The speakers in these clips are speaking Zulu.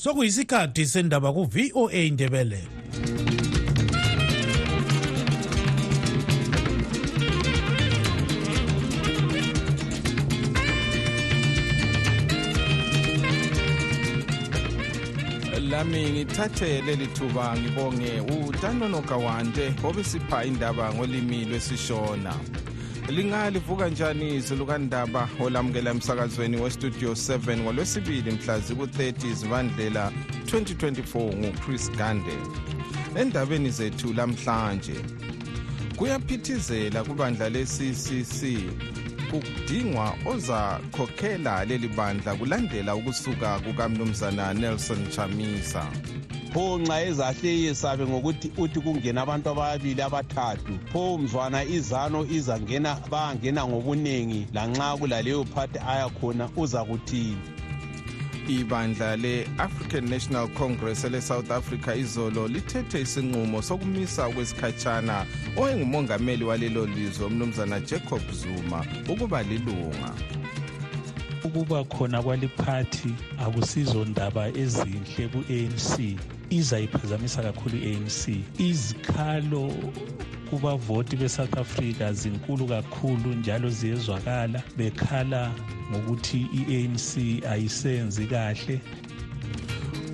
sokuyisikhathi sendaba ku-voa indebele lami ngithathe leli thuba ngibonge utanono kawande obesipha indaba ngolimi lwesishona. Lingalivuka njani izulu kandaba olamukela emsakazweni westudio 7 ngolwesibili mhla ziku-30 zibandlela 2024 nguchris gande. Endabeni zethu lamhlanje kuyaphithizela kubandla le-ccc kudingwa ozakhokhela leli bandla kulandela ukusuka kukamnumzana nelson chamisa. Pho nxa ezahle ngokuthi uthi kungena abantu ababili abathathu. Pho mzwana izano izangena bayangena ngobuningi lanxa kulaleyo phathi ayakhona uza kuthini? Ibandla le-african national congress ele-south africa izolo lithethe isinqumo sokumisa okwesikhatshana oyengumongameli walelo lizwe umnumzana jacob zuma ukuba lilunga. Ukuba khona kwaliphathi akusizo ndaba ezinhle ku-anc izayiphazamisa kakhulu i-anc izikhalo kubavoti be-south africa zinkulu kakhulu njalo ziyezwakala. Bekhala ngokuthi i-anc ayisenzi kahle.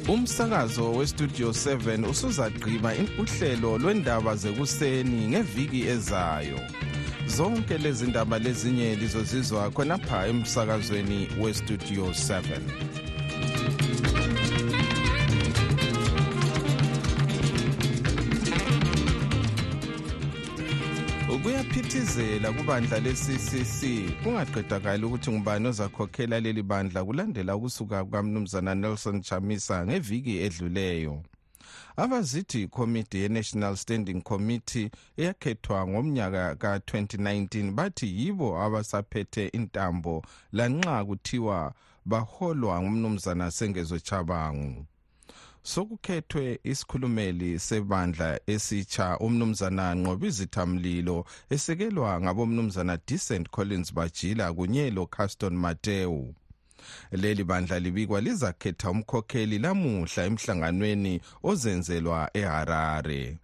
Umsakazo westudio 7 usuzagqiba uhlelo lwendaba zekuseni ngeviki ezayo. Zonke lezi ndaba lezinye lizozizwa khonapha emsakazweni westudio 7 kuyaphithizela kubandla le-ccc kungaqedakali ukuthi ngubani ozakhokhela leli bandla kulandela ukusuka kukamnumzana nelson chamisa ngeviki edluleyo. Abazithi ikomiti ye-national standing committee eyakhethwa ngomnyaka ka-2019 bathi yibo abasaphethe intambo lanxa kuthiwa baholwa ngumnumzana sengezo chabangu sokukhethwe isikhulumeli sebandla esitsha umnumzana nqobizithamlilo esekelwa ngabomnumzana decent collins bajila kunye locaston mateu. Leli bandla libikwa lizakhetha umkhokheli lamuhla emhlanganweni ozenzelwa eharare.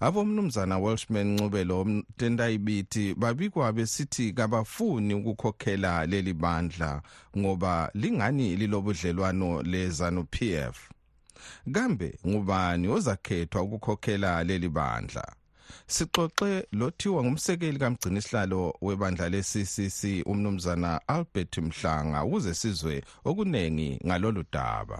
Abomnumzana welshman ncubelo tendayibithi babikwa besithi kabafuni ukukhokhela leli bandla ngoba lingani lilobudlelwano lezanu pf kambe ngubani ozakhethwa ukukhokhela leli bandla? Sixoxe lothiwa ngumsekeli kamgcinisihlalo webandla le-ccc umnumzana albert mhlanga ukuze sizwe okunengi ngalolu daba.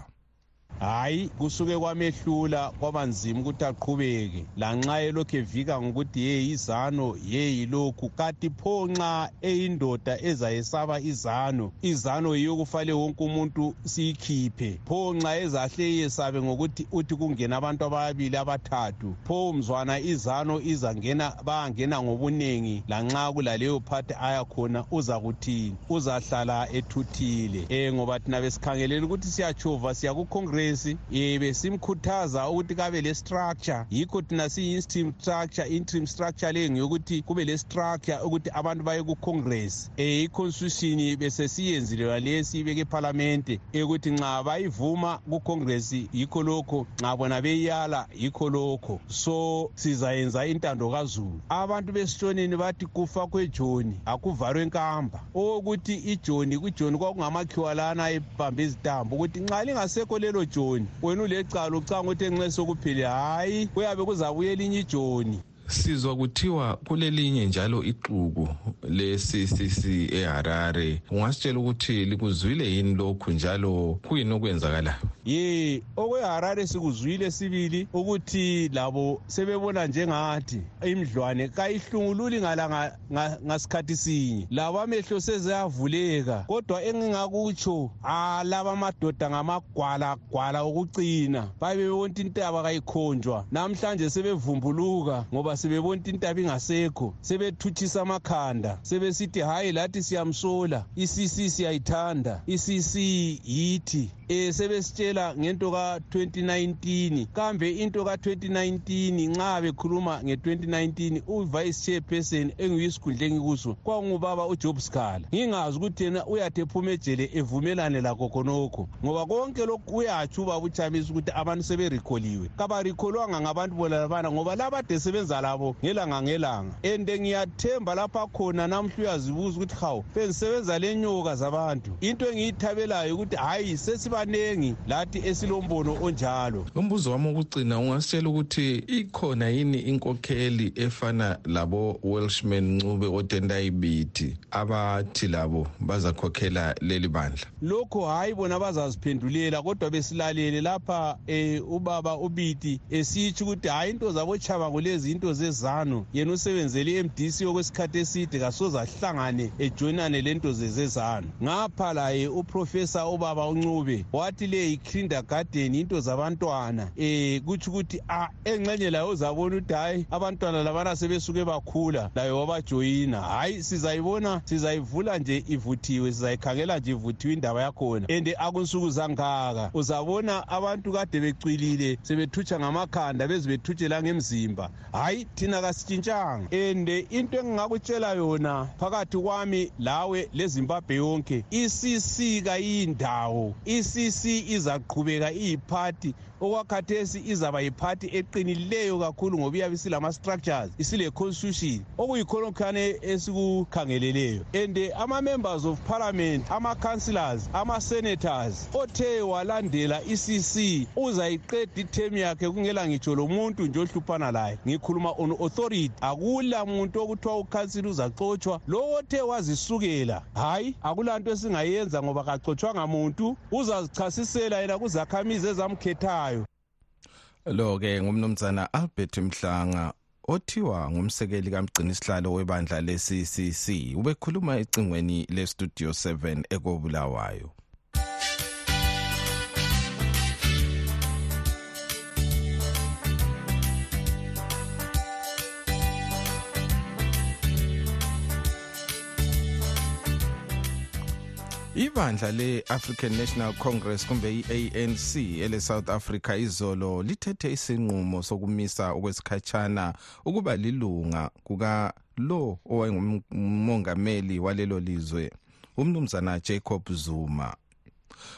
Hayi kusuke kwamehlula kwabanzima ukuthi aqhubeke. Lanxa elokhu evika ngokuthi ye izano ye yilokhu kanti pho nxa eyindoda ezayesaba izano izano yiyo kufale wonke umuntu siyikhiphe. Pho nxa ezahle yesabe ngokuthi uthi kungena abantu ababili abathathu pho mzwana izano izangena bayangena ngobunengi. Lanxa kulaleyo phathi ayakhona uza kuthini uzahlala ethuthile. Um ngoba thina besikhangelela ukuthi siyachova siya kucongress congress um besimkhuthaza ukuthi kabe le-structure yikho thina siyi-interim structure interim structure leyo ngeyokuthi kube le-structure ukuthi abantu baye ku-congress. Um i-constitution besesiyenzile lalesi ibeke ephalamende ukuthi nxa bayivuma ku-congress yikho lokho. Nxa bona beyala yikho lokho. So sizayenza intando kazulu. Abantu besitshoneni bathi kufa kwejoni akuvalwe enkamba okokuthi ijoni kwijoni kwakungamakhiwa lana ebambe izitambo ukuthi nxa lingasekho lelo joni. Wena ulecala ucanga ukuthi enxe sokuphile hhayi kuyabe kuzabuya elinye ijoni. Sizwa kuthiwa kulelinye njalo ixuku le-ccc eharare. Ungasitshela ukuthi likuzwile yini lokhu njalo kuyini okwenzakalayo? Ye okweharare sikuzwile sibili ukuthi labo sebebona njengathi imdlwane kayihlungululi ngalanga ngasikhathi sinye. Labo amehlo sezeyavuleka kodwa engingakutsho alaba amadoda ngamagwala gwala okucina. Babe bebonta intaba kayikhonjwa. Namhlanje sebevumbuluka ngoba sebebona intaba ingasekho sebethuthisa amakhanda. Sebesithi hhayi lathi siyamsola. Isisi siyayithanda. Isisi yithi. Um sebesitshela ngento ka-2019 kambe into ka-2019 nxa bekhuluma nge-2019 uvice chairperson engiyisikhundla engikuso kwangubaba ujob scala. Ngingazi ukuthi yena uyathi ephuma ejele evumelane lakho khonokho ngoba konke lokhu uyatsho ubaba uchamisa ukuthi abantu seberikholiwe kabarikholwanga ngabantu bona labana ngoba labade sebenza labo ngelanga ngelanga. And ngiyathemba lapha khona namhla uyazibuza ukuthi hawu bengisebenza le nyoka zabantu. Into engiyithabelayo ukuthi hhayi sesibanengi lathi esilombono onjalo. Umbuzo wami wokugcina ungasitshela ukuthi ikhona yini inkokheli efana labo welshman ncube otendayibiti abathi labo bazakhokhela leli bandla? Lokho hhayi bona bazaziphendulela kodwa besilalele lapha um ubaba ubiti esitsho ukuthi hhayi into zabochaba kulezi into zezanu. Yena usebenzele i-mdc okwesikhathi eside kasoze ahlangane ejoinane lento zezezanu ngapha laye uprofesa ubaba uncube wathi le yi-kindergarden into zabantwana. Um kutsho ukuthi a engxenye layo uzabona ukuthi hhayi abantwana labana sebesuke bakhula layo wabajoyina. Hhayi sizayibona sizayivula nje ivuthiwe sizayikhangela nje ivuthiwe indaba yakhona. And akunsuku zangaka uzabona abantu kade becwilile sebethutsha ngamakhanda beze bethutshela ngemzimba. Hhayi thina kasitshintshanga. And into engingakutshela yona phakathi kwami lawe lezimbabwe yonke icc kayindawo icc izaqhubeka iyiphathi okwakhathesi izaba yiphathi eqinileyo kakhulu ngoba iyabe isilama-structures isile-constitution okuyikhonokkhane esikukhangeleleyo. And ama-members of parliament ama-councillors ama-senators othe walandela icc uzayiqeda ithemu yakhe kungela ngitsho lo muntu nje ohluphana laye. Ngikhuluma on authority. Akula muntu okuthiwa ukhansili uzaxotshwa. Lo othe wazisukela hhayi akulanto esingayenza ngoba kaxotshwanga muntu. Uzazichasisela yena kuzakhamizi ezamkhethayo. Lo-ke ngumnumzana albert mhlanga othiwa ngumsekeli kamgcini isihlalo webandla le-ccc ubekhuluma ecingweni le-studio 7 ekobulawayo. Ibandla le-african national congress kumbe i-anc ele-south africa izolo lithethe isinqumo sokumisa okwesikhatshana ukuba lilunga kukalo owayengumongameli walelo lizwe umnumzana jacob zuma.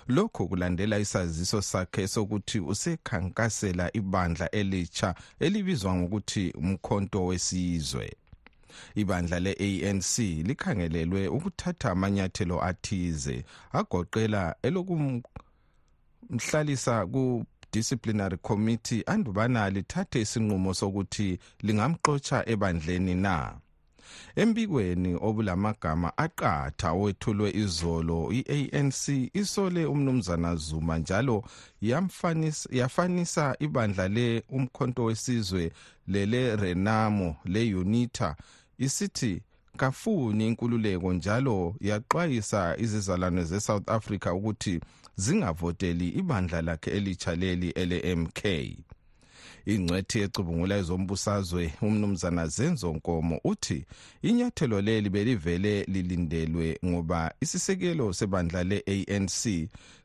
Lokhu kulandela isaziso sakhe sokuthi usekhankasela ibandla elitsha elibizwa ngokuthi umkhonto wesizwe. Ibandla le-ANC likhangelelwe ukuthatha amanyathelo athize agoqela elokumhlalisa ku disciplinary committee andubana lithathe isinqumo sokuthi lingamxotsha ebandleni na. Embikweni obulamagama aqatha owethulwe izolo i-ANC isole umnumzana Zuma njalo yafanisa ibandla le umkhonto wesizwe lele Renamo le Unita isithi kafuni inkululeko njalo yaxwayisa izizalwane ze-South Africa ukuthi zingavoteli ibandla lakhe elitsha leli ele-MK ingcwethi ecubungula ezombusazwe umnumzana zenzo nkomo uthi inyathelo leli belivele lilindelwe ngoba isisekelo sebandla le-ANC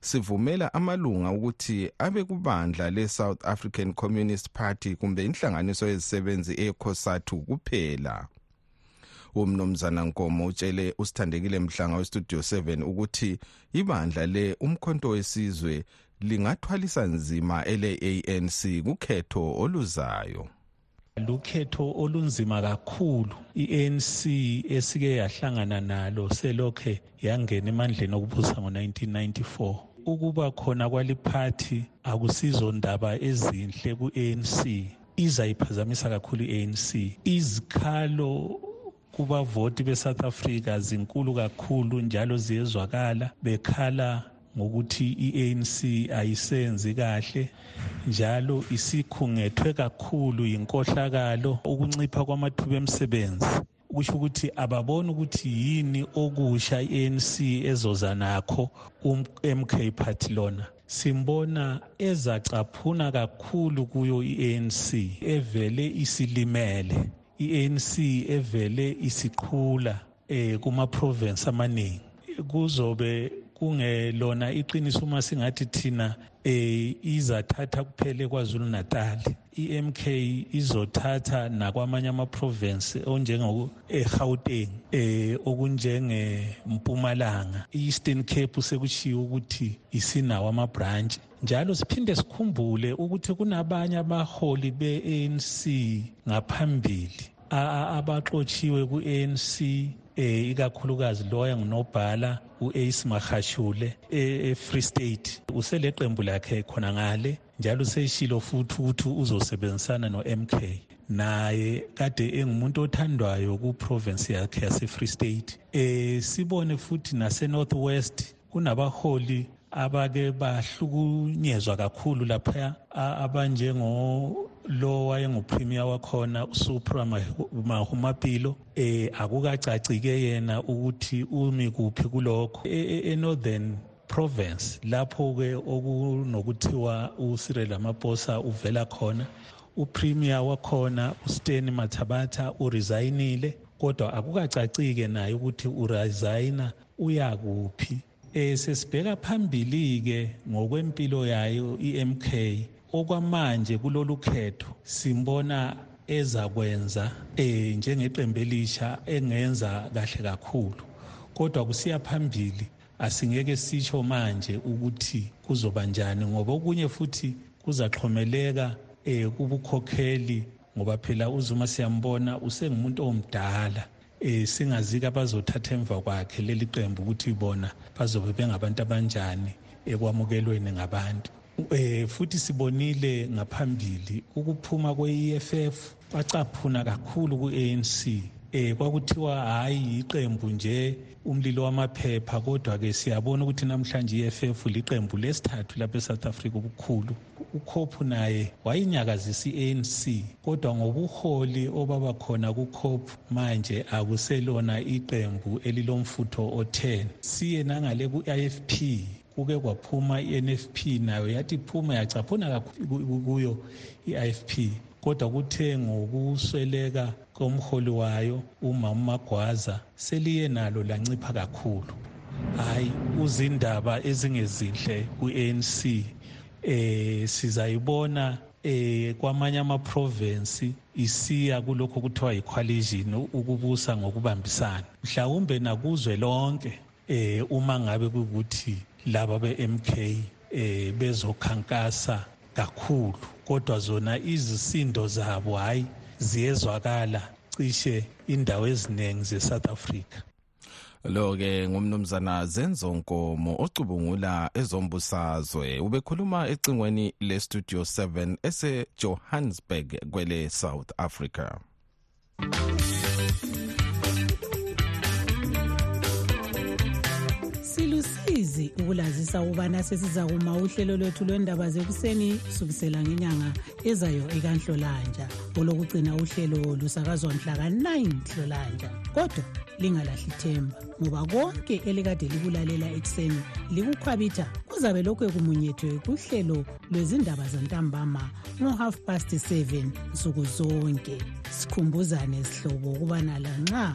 sivumela amalunga ukuthi abe kubandla le-South African Communist Party kumbe inhlanganiso yezisebenzi eCOSATU kuphela umnumzana Nkomo utshele usithandekile mhlanga westudio 7 ukuthi ibandla le umkhonto wesizwe lingathwalisa nzima ele-ANC kukhetho oluzayo. Lukhetho olunzima kakhulu. i-ANC esike yahlangana nalo selokhe yangena emandleni okubusa ngo-1994 ukuba khona kwaliphathi akusizo ndaba ezinhle ku-ANC izayiphazamisa kakhulu i-ANC izikhalo kubavoti be-south africa zinkulu kakhulu njalo ziyezwakala. Bekhala ngokuthi i-ANC ayisenzi kahle njalo isikhungethwe kakhulu yinkohlakalo. Ukuncipha kwamathuba emsebenzi kusho ukuthi ababoni ukuthi yini okusha i-ANC ezoza nakho umK party lona. Simbona ezacaphuna kakhulu kuyo i-ANC evele isilimele. i-ANC evele isiqhula eh kuma province amaningi. Kuzobe kungelona iqiniso uma singathi thina eh izathatha kuphele kwaZulu Natal iMK izothatha nakwamanye ama-province onjengo eGauteng eh okunjenge Mpumalanga. Eastern Cape sekushiwo ukuthi isinawo ama-branch njalo siphinde sikhumbule ukuthi kunabanye abaholi be-ANC ngaphambili abaxotshiwe ku-ANC eh ikakhulukazi loya ngunobhala uAce Mahashule eFree State. Useleqembu lakhe khona ngale njalo seshilo futhi ukuthi uzosebenzisana noMK naye kade engumuntu othandwayo ku-province yakhe yase-free state. Eh sibone futhi nase-northwest kunabaholi abake bahlukunyezwa kakhulu lapha abanjengo lo wayengupremier wakhona usupra mahumapilo eh akukacacike yena ukuthi umi kuphi kulokho. Enorthern province lapho ke okunokuthiwa uCyril Ramaphosa uvela khona upremier wakhona uSteny Mathabatha uresigninile kodwa akukacacike naye ukuthi uresigna uya kuphi. Eh sesibheka phambili ke ngokwempilo yayo iMK okwamanje kulolu khetho simbona ezakwenza eh njengeqembu elisha engenza kahle kakhulu. Kodwa kusiya phambili asingeke sitsho manje ukuthi kuzoba njani ngoba okunye futhi kuzaxhomeleka eh kubukhokheli ngoba phela uzuma siyambona usengumuntu omdala eh singazike abazothatha emva kwakhe leli qembu ukuthi bona bazobe bengabantu abanjani ekwamukelweni ngabantu. Eh futhi sibonile ngaphambili ukuphuma kwe-EFF kwacaphuna kakhulu ku-ANC eh kwakuthiwa hayi iqembu nje umlilo wamaphepha kodwa ke siyabona ukuthi namhlanje iFF liqembu lesithathu lapha eSouth Africa ubukhulu. uCOPE naye wayinyakazisa iANC kodwa ngobuholi obaba khona kuCOPE manje akuselona iqembu elilomfutho o10 siye nangale kuIFP kuke kwaphuma i-NFP nayo yathi iphuma yacaphuna kakhulu kuyo i-IFP kodwa kuthe ngokusweleka komholi wayo umama Magwaza seliye nalo lancipha kakhulu. Hayi uzindaba ezingezinhle ku-ANC eh sizayibona eh kwamanye ama-province isiya kulokho kuthiwa yi-coalition ukubusa ngokubambisana. Mhlawumbe nakuzwe lonke eh uma ngabe kukuthi laba be-MK eh bezokhankasa kakhulu. Kodwa zona izisindo zabo hayi ziyezwakala cishe indawo eziningi ze-South Africa. Lo ke ngumnumzana Zenzo Nkomo ocubungula ezombusazwe. Ubekhuluma ecingweni le Studio 7 ese Johannesburg kwele South Africa. Silusizi ukulazisa ukubana sesiza kuma uhlelo lwethu lwendaba zekuseni kusukisela ngenyanga ezayo ekanhlolanja olokugcina uhlelo lusakazwa mhla ka-9 hlolanja kodwa lingalahli ithemba ngoba konke elikade likulalela ekuseni likukhwabitha kuzabe lokhu ekumunyethwe kuhlelo lwezindaba zantambama ngo-half past 7 nsuku zonke. Sikhumbuzane sihlobo ukubana lanxa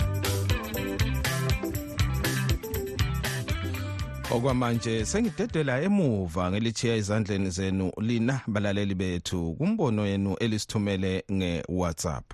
Okwamanje sengidedela emuva ngelichiya ezandleni zenu lina balaleli bethu kumbono yenu elisithumele nge-whatsapp.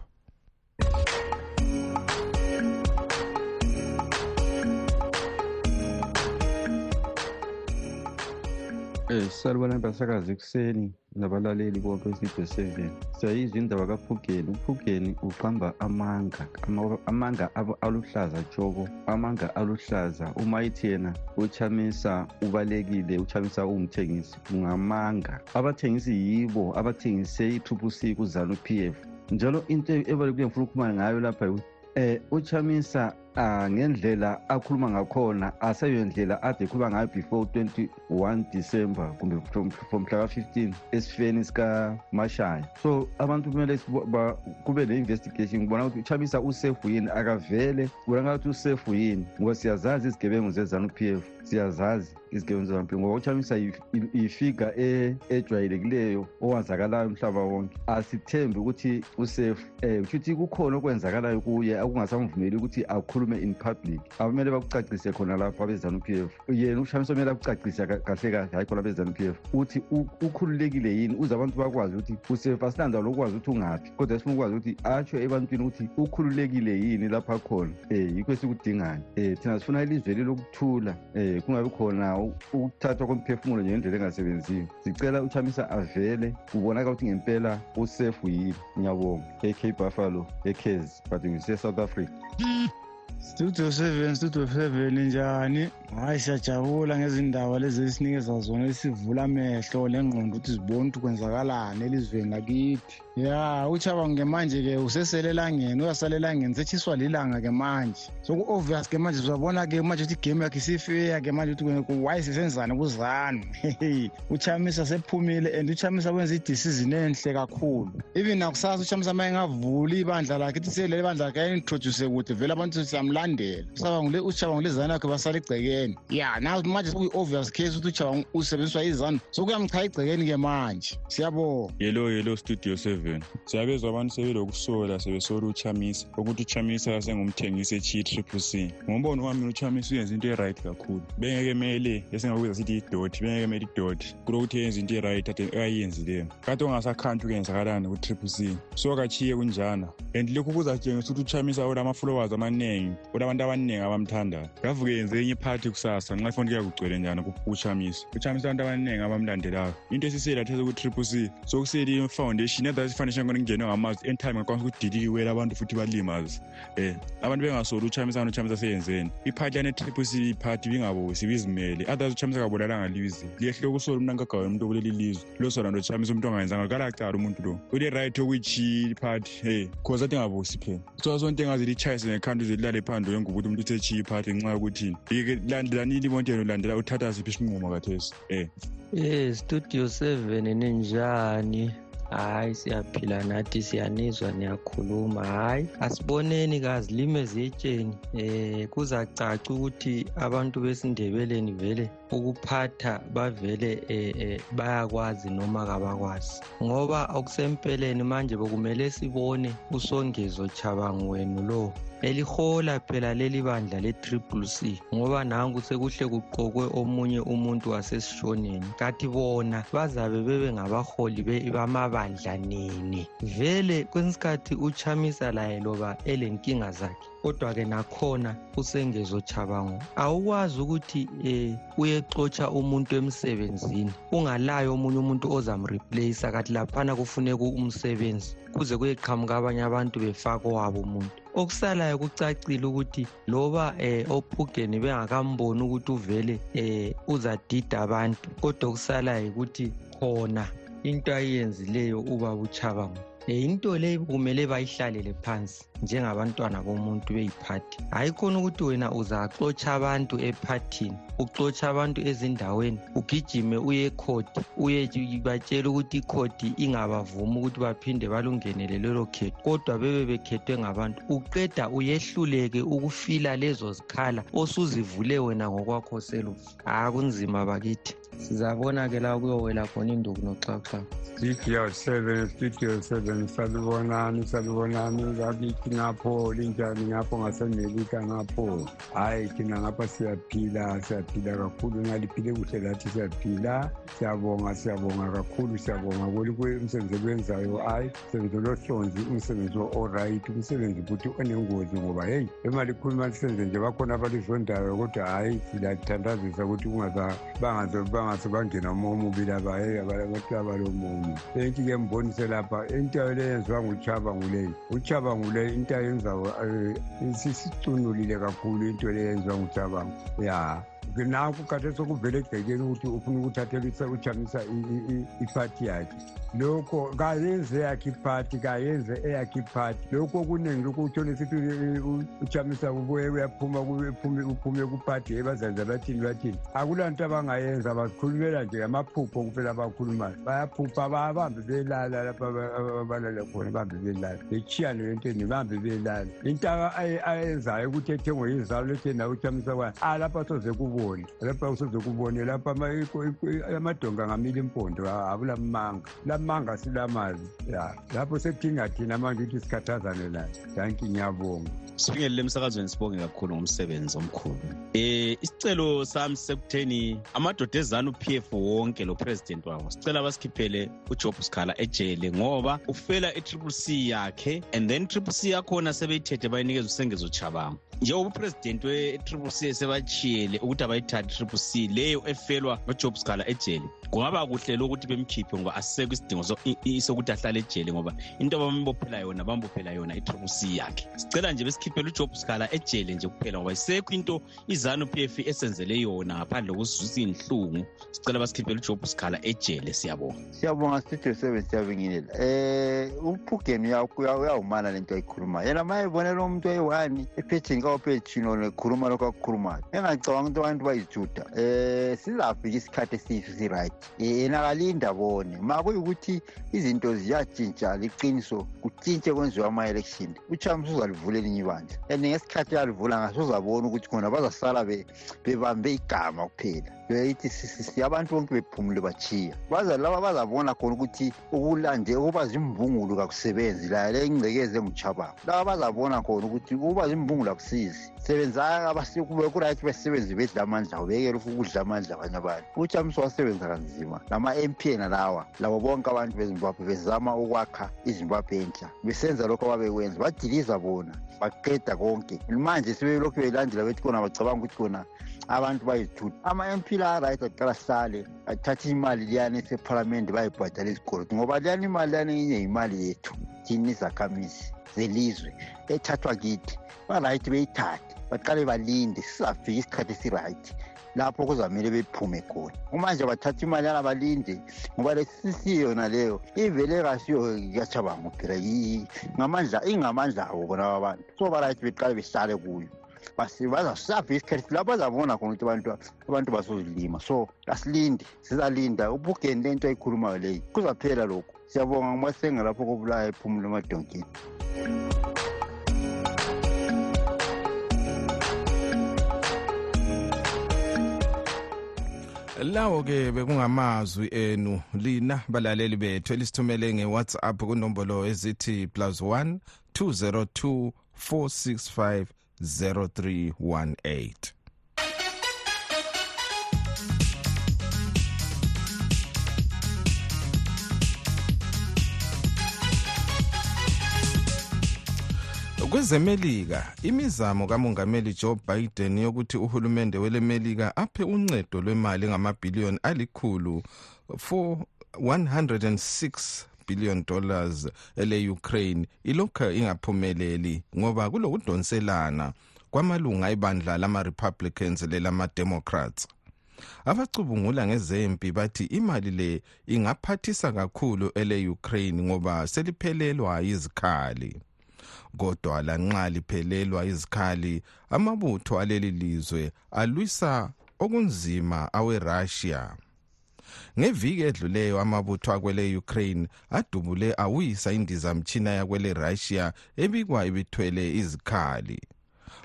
Eh salibona basakazi ekuseni. Nabalaleli bonke besidwe 7 siyayizwa indaba kaphugeni uphugeni uqamba amanga Ama- amanga abo- aluhlaza tshoko amanga aluhlaza. Uma ithi yena uchamisa ubalekile uchamisa ungumthengisi ungamanga. Abathengisi yibo abathengise i-triple kuzanu p f. Njalo into ebalulekile ngifuna ukukhuluma ngayo lapha yikuthi eh uchamisa uh, ngendlela akhuluma ngakhona aseyo ndlela ade ekhuluma ngayo before 21 december kumbe from, from mhla ka-15 esifeni sikamashaya. So abantu kumele kube ne-investigation kubona ukuthi uchamisa usefu yini? Akavele kubonakala ukuthi usefu yini? Ngoba siyazazi izigebengu zezanu-p f siyazazi izigebengu zezanu-p ngoba uchamisa ifiga e, ejwayelekileyo owazakalayo umhlaba wonke. Asithembi ukuthi usefu um kusho ukuthi kukhona okwenzakalayo kuye akungasamvumeli ukuthi akhulume in public. Abamele bakucacise khona lapho abezanu-p f. Yena uchamisa kumele akucacise kahle kahle hayi khona abezanu-p f. Uthi ukhululekile yini? Uze abantu bakwazi ukuthi usefu asinanda lokwazi ukuthi ungaphi. Kodwa sifuna ukwazi ukuthi atsho ebantwini ukuthi ukhululekile yini lapho akhona um yikho esikudingayo. Um thina sifuna ilizwe lilokuthula um kungabi khona ukuthathwa komphefumulo ngendlela engasebenziyo sicela uchamisa avele kubonaka ukuthi ngempela usefu yini ngiyabonga. Ak buffalo ekezi but ngise-south africa. Studio seven studio seven njani? Hhayi siyajabula ngezindaba lezi esinikeza zona esivula amehlo lengqondo ukuthi zibone ukuthi kwenzakalani elizweni lakithi. Ya uchabange manje-ke usesele elangeni uyasala elangeni setshiswa lilanga-ke manje. Soku-obvious-ke manje sizabona-ke manje ukuthi igame yakhe isifeya-ke manje ukuthi waye sisenzani kuzanu uchamisa sephumile and uchamisa wenza idecision enhle kakhulu. Even nakusasa uchamisa ma engavula ibandla lakhe ithi selele ibandla lakhe ayi-introduce kude vele abantu siyamlandela usabangule uchabangule izanu yakhe basala egcekeni ya na manje sekuyi-obvious case ukuthi uchabang usebenziswa izanu sokuyamchaya egcekeni-ke manje. Siyabonga. Yelo yelo studio seven. Siyabezwa abantu sebelokusola sebesola uchamisa. Ukuthi uchamisa sengumthengisi echiyi triple c. Ngombono wami uchamisa uyenza into e-right kakhulu. Bengeke mele esingakubiza sithi idoti bengeke mele idoti kulokuthi yenza into e-right ayenzileyo kade ongasakhanti ukuyenzakalani ku-triple c. So kachiye kunjana. And lokhu kuzatshengisa ukuthi uchamisa ulama-followers amaningi ulabantu abaningi abamthandayo ngavuke yenze enye iphathi kusasa nxa ifoni kuya kugcwele njani uchamisa uchamisa abantu abaningi abamlandelayo into esiseyelatheza ku-triple c sokusele i-foundation edas ifoundation kona kungenwe ngamazi anytime ngakwanisa ukudiliwela abantu futhi balimaze. Um abantu bengasoli uchamisana uchamisa seyenzeni. Iphathi yane triple c iphathi bingabosi bizimele others uchamisa kabulalanga lize liyehle ukusola umntu ankagawe umuntu okuleli lizwe losola nto uchamisa umuntu ongayenzanga. Kalacala umuntu lo. Ule-right okuyichiya iphathi hey cause athi engabosi phela. So sonto engaze litshayise ngekhanti uze lilale phandle wenguba ukuthi umuntu usechiya iphathi ngenxa yokuthini landelanini imonteno ulandela uthatha siphi isinqumo kathesi? Um Eh studio 7 ninjani? Hayi siyaphila nathi siyanizwa niyakhuluma. Hayi asiboneni kazilime ziyetsheni. Eh kuzacaca ukuthi abantu besindebeleni vele ukuphatha bavele eh, eh, bayakwazi noma kabakwazi. Ngoba okusempeleni manje bekumele sibone usongezo chabangu wenu lo elihola phela leli bandla le-triple c. Ngoba nanku sekuhle kuqokwe omunye umuntu wasesishoneni. Kathi bona bazabe bebe ngabaholi bamabandla nini? Vele kwesikhathi uchamisa laye loba elenkinga zakhe kodwa-ke nakhona usengezo chabango awukwazi ukuthi um uyexotsha umuntu emsebenzini ungalayo omunye umuntu ozamreplace kathi laphana kufuneka umsebenzi kuze kuyeqhamuka abanye abantu befaka owabo umuntu. Okusalayo kucacile ukuthi loba eh ophugeni bengakamboni ukuthi uvele eh uzadida abantu kodwa okusalayo ukuthi khona into ayenzileyo ubaba uchabango. Into le kumele bayihlalele phansi njengabantwana bomuntu beyiphathi. Hayi khona ukuthi wena uzaxotsha abantu ephathini uxotsha abantu ezindaweni ugijime uye ekhodi uye batshela ukuthi ikhodi ingabavumi ukuthi baphinde balungenele lelo khetho. Kodwa bebe bekhethwe ngabantu uqeda uyehluleke ukufila lezo zikhala osuzivule wena ngokwakho selufa hayi kunzima bakithi. Sizabona-ke la kuyowela khona induku noxaxa studio seven studio seven salibonani salibonani. Ngakithi ngapho linjani ngapho? Ngasemelika ngapho. Hhayi thina ngapha siyaphila siyaphila kakhulu. Ngaliphile kuhle lathi siyaphila. Siyabonga siyabonga kakhulu siyabonga umsebenzi ekwenzayo hhayi msebenzi olohlonzi umsebenzi oright umsebenzi futhi onengozi ngoba heyi emali khuluma lisenze nje bakhona abalizondayo kodwa hhayi silathandazisa ukuthi bangaze bangena umoya omubi laba heyi abantu abalomumo enki-ke mbonise lapha into le yenziwa nguchaba nguleyi uchaba nguleyi into ayenzayo sisicunulile kakhulu into le yenziwa nguchabango ya nakho khathesi okuvele egcekeni ukuthi ufuna ukuthathela uchamisa iphathi yakhe lokho kayenze eyakhe iphathi kayenze eyakhe iphathi lokho okuningi lokho uthole sithi uchamisa kubuye uyaphuma uphume kuphathi yebazenza bathini bathini? Akulanto abangayenza bazikhulumela nje amaphupho kuphela abakhulumayo. Bayaphupha babambe belala lapha abalala khona bambe belala. Bechiyane lentweni bambe belala. Into ayenzayo ukuthi ethengwe yizalo lethe nawe uchamisa kwayo a lapha soze kubone. Lapha soze kubone lapha amadonga angamile impondo akulamanga lamanga silamazi ya lapho sekudinga thina manje ukuthi sikhathazane naye. Danki ngiyabonga sifinyelele emsakazweni sibonge kakhulu ngomsebenzi omkhulu. Um isicelo sami sekutheni amadoda ezanu p f wonke lo president wawo sicela basikhiphele ujob sikhala ejele ngoba ufela i-triple c yakhe and then triple c yakhona sebeyithethe bayinikeza usengezo chabanga. Njengoba upresident we-triple c sebachiyele ukuthi abayithathi i-triple c leyo efelwa nojob sikhala ejele kungaba kuhle lokuthi bemkhiphe ngoba asisekho isidingo sokuthi ahlale ejele ngoba into abambophela yona bambophela yona i-triple c yakhe. Sicela nje besikhiphele ujob sikhala ejele nje kuphela ngoba isekho into izanu p f esenzele yona ngaphandle kokusizwisa iy'nhlungu. Sicela basikhiphele ujob sikhala ejele siyabonga. Siyabonga studio seven siyabingelela. Um uphugeni uyawumana lento ayikhulumayo yena ma ebonela umuntu oyi-one ephethini kawopethino nekhuluma lokho akukhulumayo engacabanga ukuthi abantu bayijuda um sizafika isikhathi esiyiso si-right. Yena kalinda bone ma kuyukuthi izinto ziyatshintsha liqiniso kutshintshe kwenziwa ama-election. Uchams uzalivulela elinye ibandla and ngesikhathi yalivula ngaso uzabona ukuthi khona bazasala bebambe igama kuphela beyithi abantu bonke bephumule bachiya baza laba bazabona khona ukuthi ukulande ukuba zimbungulu kakusebenzi la le ingcekezi enguchabango laba bazabona khona ukuthi ukuba zimbungulu akusizi. Sebenzaka kubekurayithi besebenzi bedla amandla ubekela ufu ukudla amandla abanye abantu. Uchamso wasebenza kanzima. Lama-m p ena lawa labo bonke abantu bezimbabwe bezama ukwakha izimbabwe entsha. Besenza lokho ababekwenza. Badiliza bona baqeda konke. Manje sebelokhu belandela bethi kona bacabanga ukuthi kona abantu bayithutha ama-m p la right aqala sihlale athathe imali liyani esephalamende bayibhadala izikoloto ngoba liyani imali liyani enye imali yethu thini izakhamizi zelizwe ethathwa kithi. Barayithi beyithathe baqale balinde. Sizafika isikhathi esirayithi lapho kuzamele bephume khona. Umanje bathatha imali yana balinde ngoba lesisi yona leyo ivele kasiyo kachabango phela. Ngamandla ingamandla abo bona abantu so barayithi beqale behlale kuyo. Bazasafika isikhathi lapho bazabona khona ukuthi abantu abantu basozilima so asilinde sizalinda. Ubugeni lento ayikhulumayo leyi kuzaphela lokhu. Siyabonga ngumasenga lapho kobulaya ephumule emadonkeni lawo ke bekungamazwi enu lina balaleli bethu elisithumele nge-whatsapp kunombolo ezithi plus 1 202 465 0318 kwezemelika imizamo kamongameli joe biden yokuthi uhulumende welemelika aphe uncedo lwemali engamabhiliyoni alikhulu for 106 billion dollars ele-ukraine ilokhu ingaphumeleli ngoba kulokudonselana kwamalunga ebandla lama-republicans lelama-democrats abacubungula ngezempi bathi imali le ingaphathisa kakhulu ele-ukraine ngoba seliphelelwa yizikhali. Kodwa lanxa liphelelwa izikhali amabutho aleli lizwe alwisa okunzima awerussia. Ngeviki edluleyo amabutho akwele ukraine adubule awisa indizamtshina yakwele russia ebikwa ibithwele izikhali.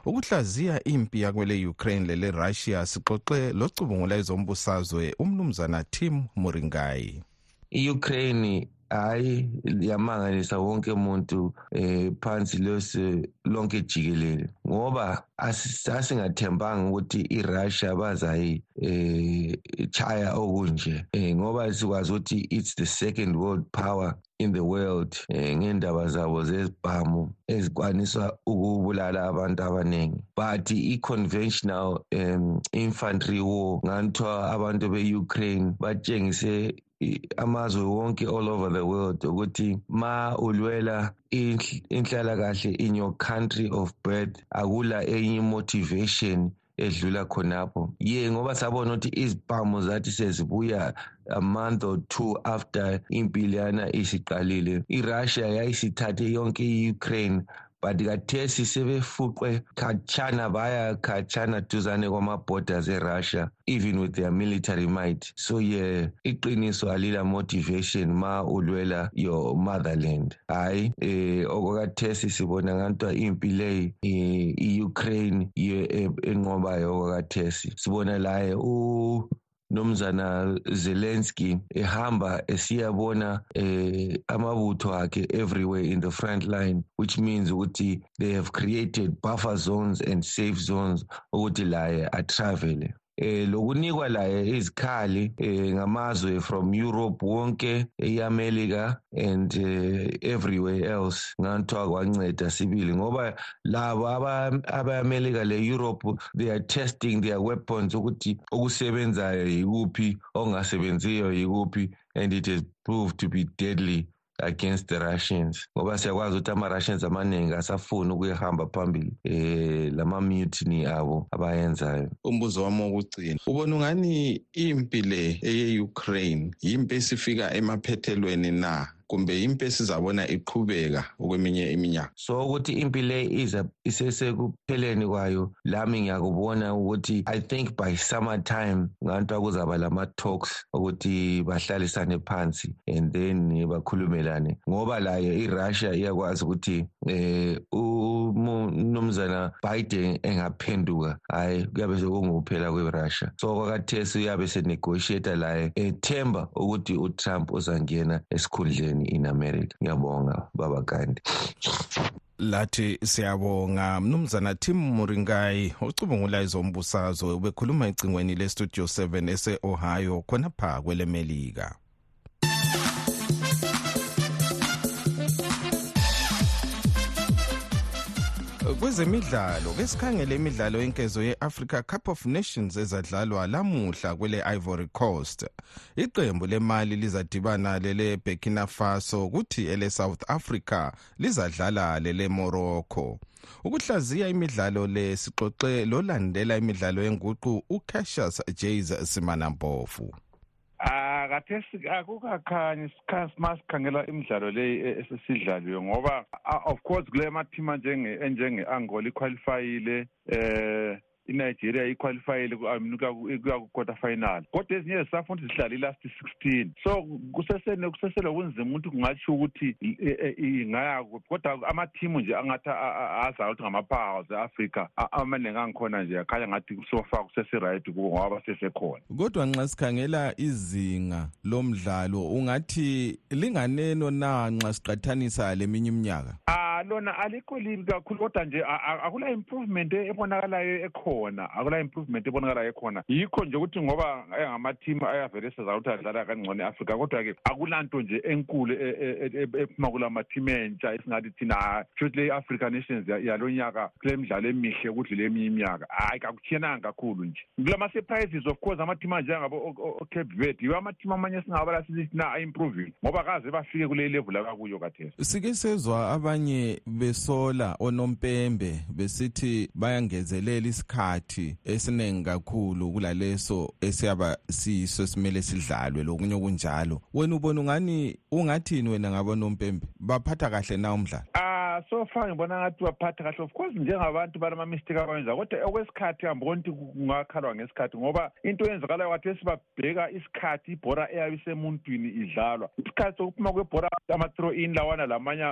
Ukuhlaziya impi yakwele ukraine lele russia sixoxe locubungula ezombusazwe umnumzana tim muringayi. I-ukraine hayi yamangalisa wonke umuntu eh phansi lose lonke jikelele. Ngoba asingathembanga ukuthi iRussia bazayi eh chaya okunje. Eh ngoba sikwazi ukuthi it's the second world power in the world eh ngendaba zabo zezibhamu ezikwanisa ukubulala abantu abaningi. But i-conventional um, infantry war nganthiwa abantu be-ukraine batshengise amazwe wonke all over the world ukuthi ma ulwela inhlalakahle in your country of birth akula enye motivation edlula khonapho. Ye ngoba sabona ukuthi izibhamu zathi sezibuya a month or two after impi leyana isiqalile. Irussia yayisithathe yonke i-ukraine but kathesi sebefuqwe khatshana baya khatshana duzane kwama-borders erussia even with their military might. So ye yeah, iqiniso alila motivation ma ulwela your motherland. Hayi eh okwakathesi sibona nganto impi leyi i-ukraine yiyo enqobayo okwakathesi. Sibona laye nomzana Zelensky ehamba esiyabona eh amabutho akhe everywhere in the front line which means ukuthi they have created buffer zones and safe zones ukuthi laye atravel eh lokunikwa laye izikhali eh ngamazwe from Europe wonke eAmerica and uh, everywhere else. Nganthiwa kwanceda sibili ngoba labo abayamelika le-europe they are testing their weapons ukuthi okusebenzayo yikuphi okungasebenziyo yikuphi and it has proved to be deadly. Against the russians. Ngoba siyakwazi ukuthi ama-russians amaningi asafuni ukuyahamba phambili eh lama-mutiny abo abayenzayo. Umbuzo wami wokugcina ubona ungani impi le eye-ukraine yimpi esifika emaphethelweni na? Kumbe impi esizabona iqhubeka okweminye iminyaka. So ukuthi impi le iza isesekupheleni kwayo lami ngiyakubona ukuthi i think by summer time nganto kuzaba lama-talks ukuthi bahlalisane phansi and then bakhulumelane. Ngoba laye irussia iyakwazi ukuthi eh umnumzana biden engaphenduka hhayi kuyabe sekungukuphela kwerussia. So kwakathesi uyabe senegotiata laye ethemba ukuthi utrump uzangena esikhundleni. In america. Ngiyabonga baba gandi lathi siyabonga. Mnumzana tim muringayi ocubungula izombusazwe ubekhuluma ecingweni lestudio 7 ese-ohio khonapha kwelemelika kwezemidlalo ke sikhangele imidlalo yenkezo ye-africa cup of nations ezadlalwa lamuhla kwele ivory coast. Iqembu lemali lizadibana lele burkina faso kuthi ele south africa lizadlala lele morocco. Ukuhlaziya imidlalo le sixoxe lolandela imidlalo yenguqu ucassius jas simanampofu Ah kathesi akukakhanyi ma sikhangela imidlalo leyi esesidlaliwe ngoba of course kule mathima enjenge-angola iqualifyile eh inigeria iqualifyile kuya ku-quarter final kodwa ezinye zisafuna ukuthi zihlale i-last sixteen. So kuseselobunzima ukuthi kungatsho ukuthi ingaya kuphi. Kodwa amathimu nje angathi azayo ukuthi ngama-powers e-afrika amaningi angikhona nje akhanya ngathi sofa kusesiright kubo ngoba basesekhona. Kodwa nxa sikhangela izinga lomdlalo ungathi linganeno na nxa siqathanisa leminye iminyaka? Lona alikho libi kakhulu kodwa nje akula improvement ebonakalayo ekhona akula improvement ebonakalayo ekhona. Yikho nje ukuthi ngoba engamateam ayavele sezayo ukuthi adlala kangcono e-afrika kodwa-ke akulanto nje enkulu ephuma kula mateam entsha esingathi thina futhi le africa nations yalo nyaka kule midlalo emihle kudlule eminye iminyaka. Hhayi kakutshiyenanga kakhulu nje. Kulama-surprises of course amateam anjengabo ocape verde yiwo amateam amanye esingabala sisithi na a-improving ngoba kaze bafike kule level akakuyo kathesi. Sike sezwa abanye besola onompembe besithi bayangezelela isikhathi esiningi kakhulu kulaleso esiyaba siyiso simele sidlalwe lokunye okunjalo. Wena ubona ungani ungathini wena ngabonompembe baphatha kahle na umdlalo? So far ngibona ngathi baphatha kahle. Of course njengabantu balamamistake abawenza kodwa okwesikhathi hambona ukuthi kungakhalwa ngesikhathi ngoba into eyenzakalayo kathesi babheka isikhathi ibhora eyabe isemuntwini idlalwa. Isikhathi sokuphuma kwebhora ama-throw in lawana lamanye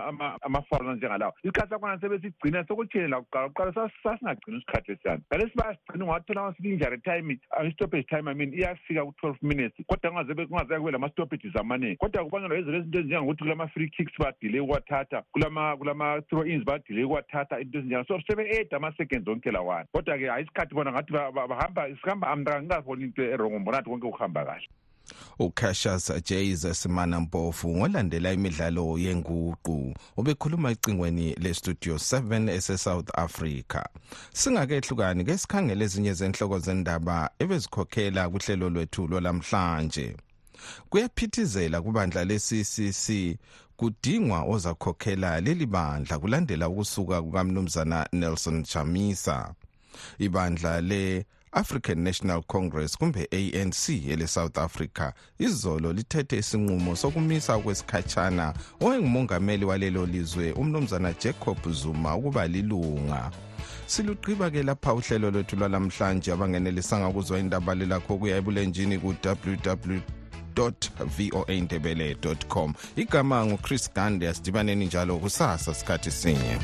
amafawula njengalawo. Isikhathi sakhona sebesigcina sekuthini lakuqala kuqala sasingagcini isikhathi esiyani ngalesi bayasigcina ungathola sithi injury time ah, i-stoppage time i mean iyafika ku-twelve minutes kodwa kungazeke kube lama-stoppages amaningi kodwa kubangelwa yizo lezi into ezinjengokuthi kulama-free kicks badile ukwathatha kulama ama-throw ins badile kwathatha into ezinjalo. So sebe-eda ama-seconds onke lawana kodwa-ke hayi isikhathi bona ngathi bahamba sihamba amnta ngingaboni into erongo mbona ngathi konke kuhamba kahle. Ucassius jas manampofu ngolandela imidlalo yenguqu ubekhuluma ecingweni lestudio 7 esesouth africa. Singakehlukani ke sikhangele ezinye zenhloko zendaba ebezikhokhela kuhlelo lwethu lwalamhlanje. Kuyaphithizela kubandla le-ccc kudingwa ozakhokhela leli bandla kulandela ukusuka kukamnumzana nelson chamisa. Ibandla le African National Congress kumbe ANC ele South Africa izolo lithethe isinqumo sokumisa kwesikhatshana owengumongameli walelo lizwe umnumzana Jacob Zuma ukuba lilunga. Silugqiba ke lapha uhlelo lwethu lwalamhlanje abangenelisanga ukuzwa indaba lelakho kuya ebulenjini ku-www voa ndebele com. Igama nguchris gande asidibaneni njalo kusasa sikhathi sinye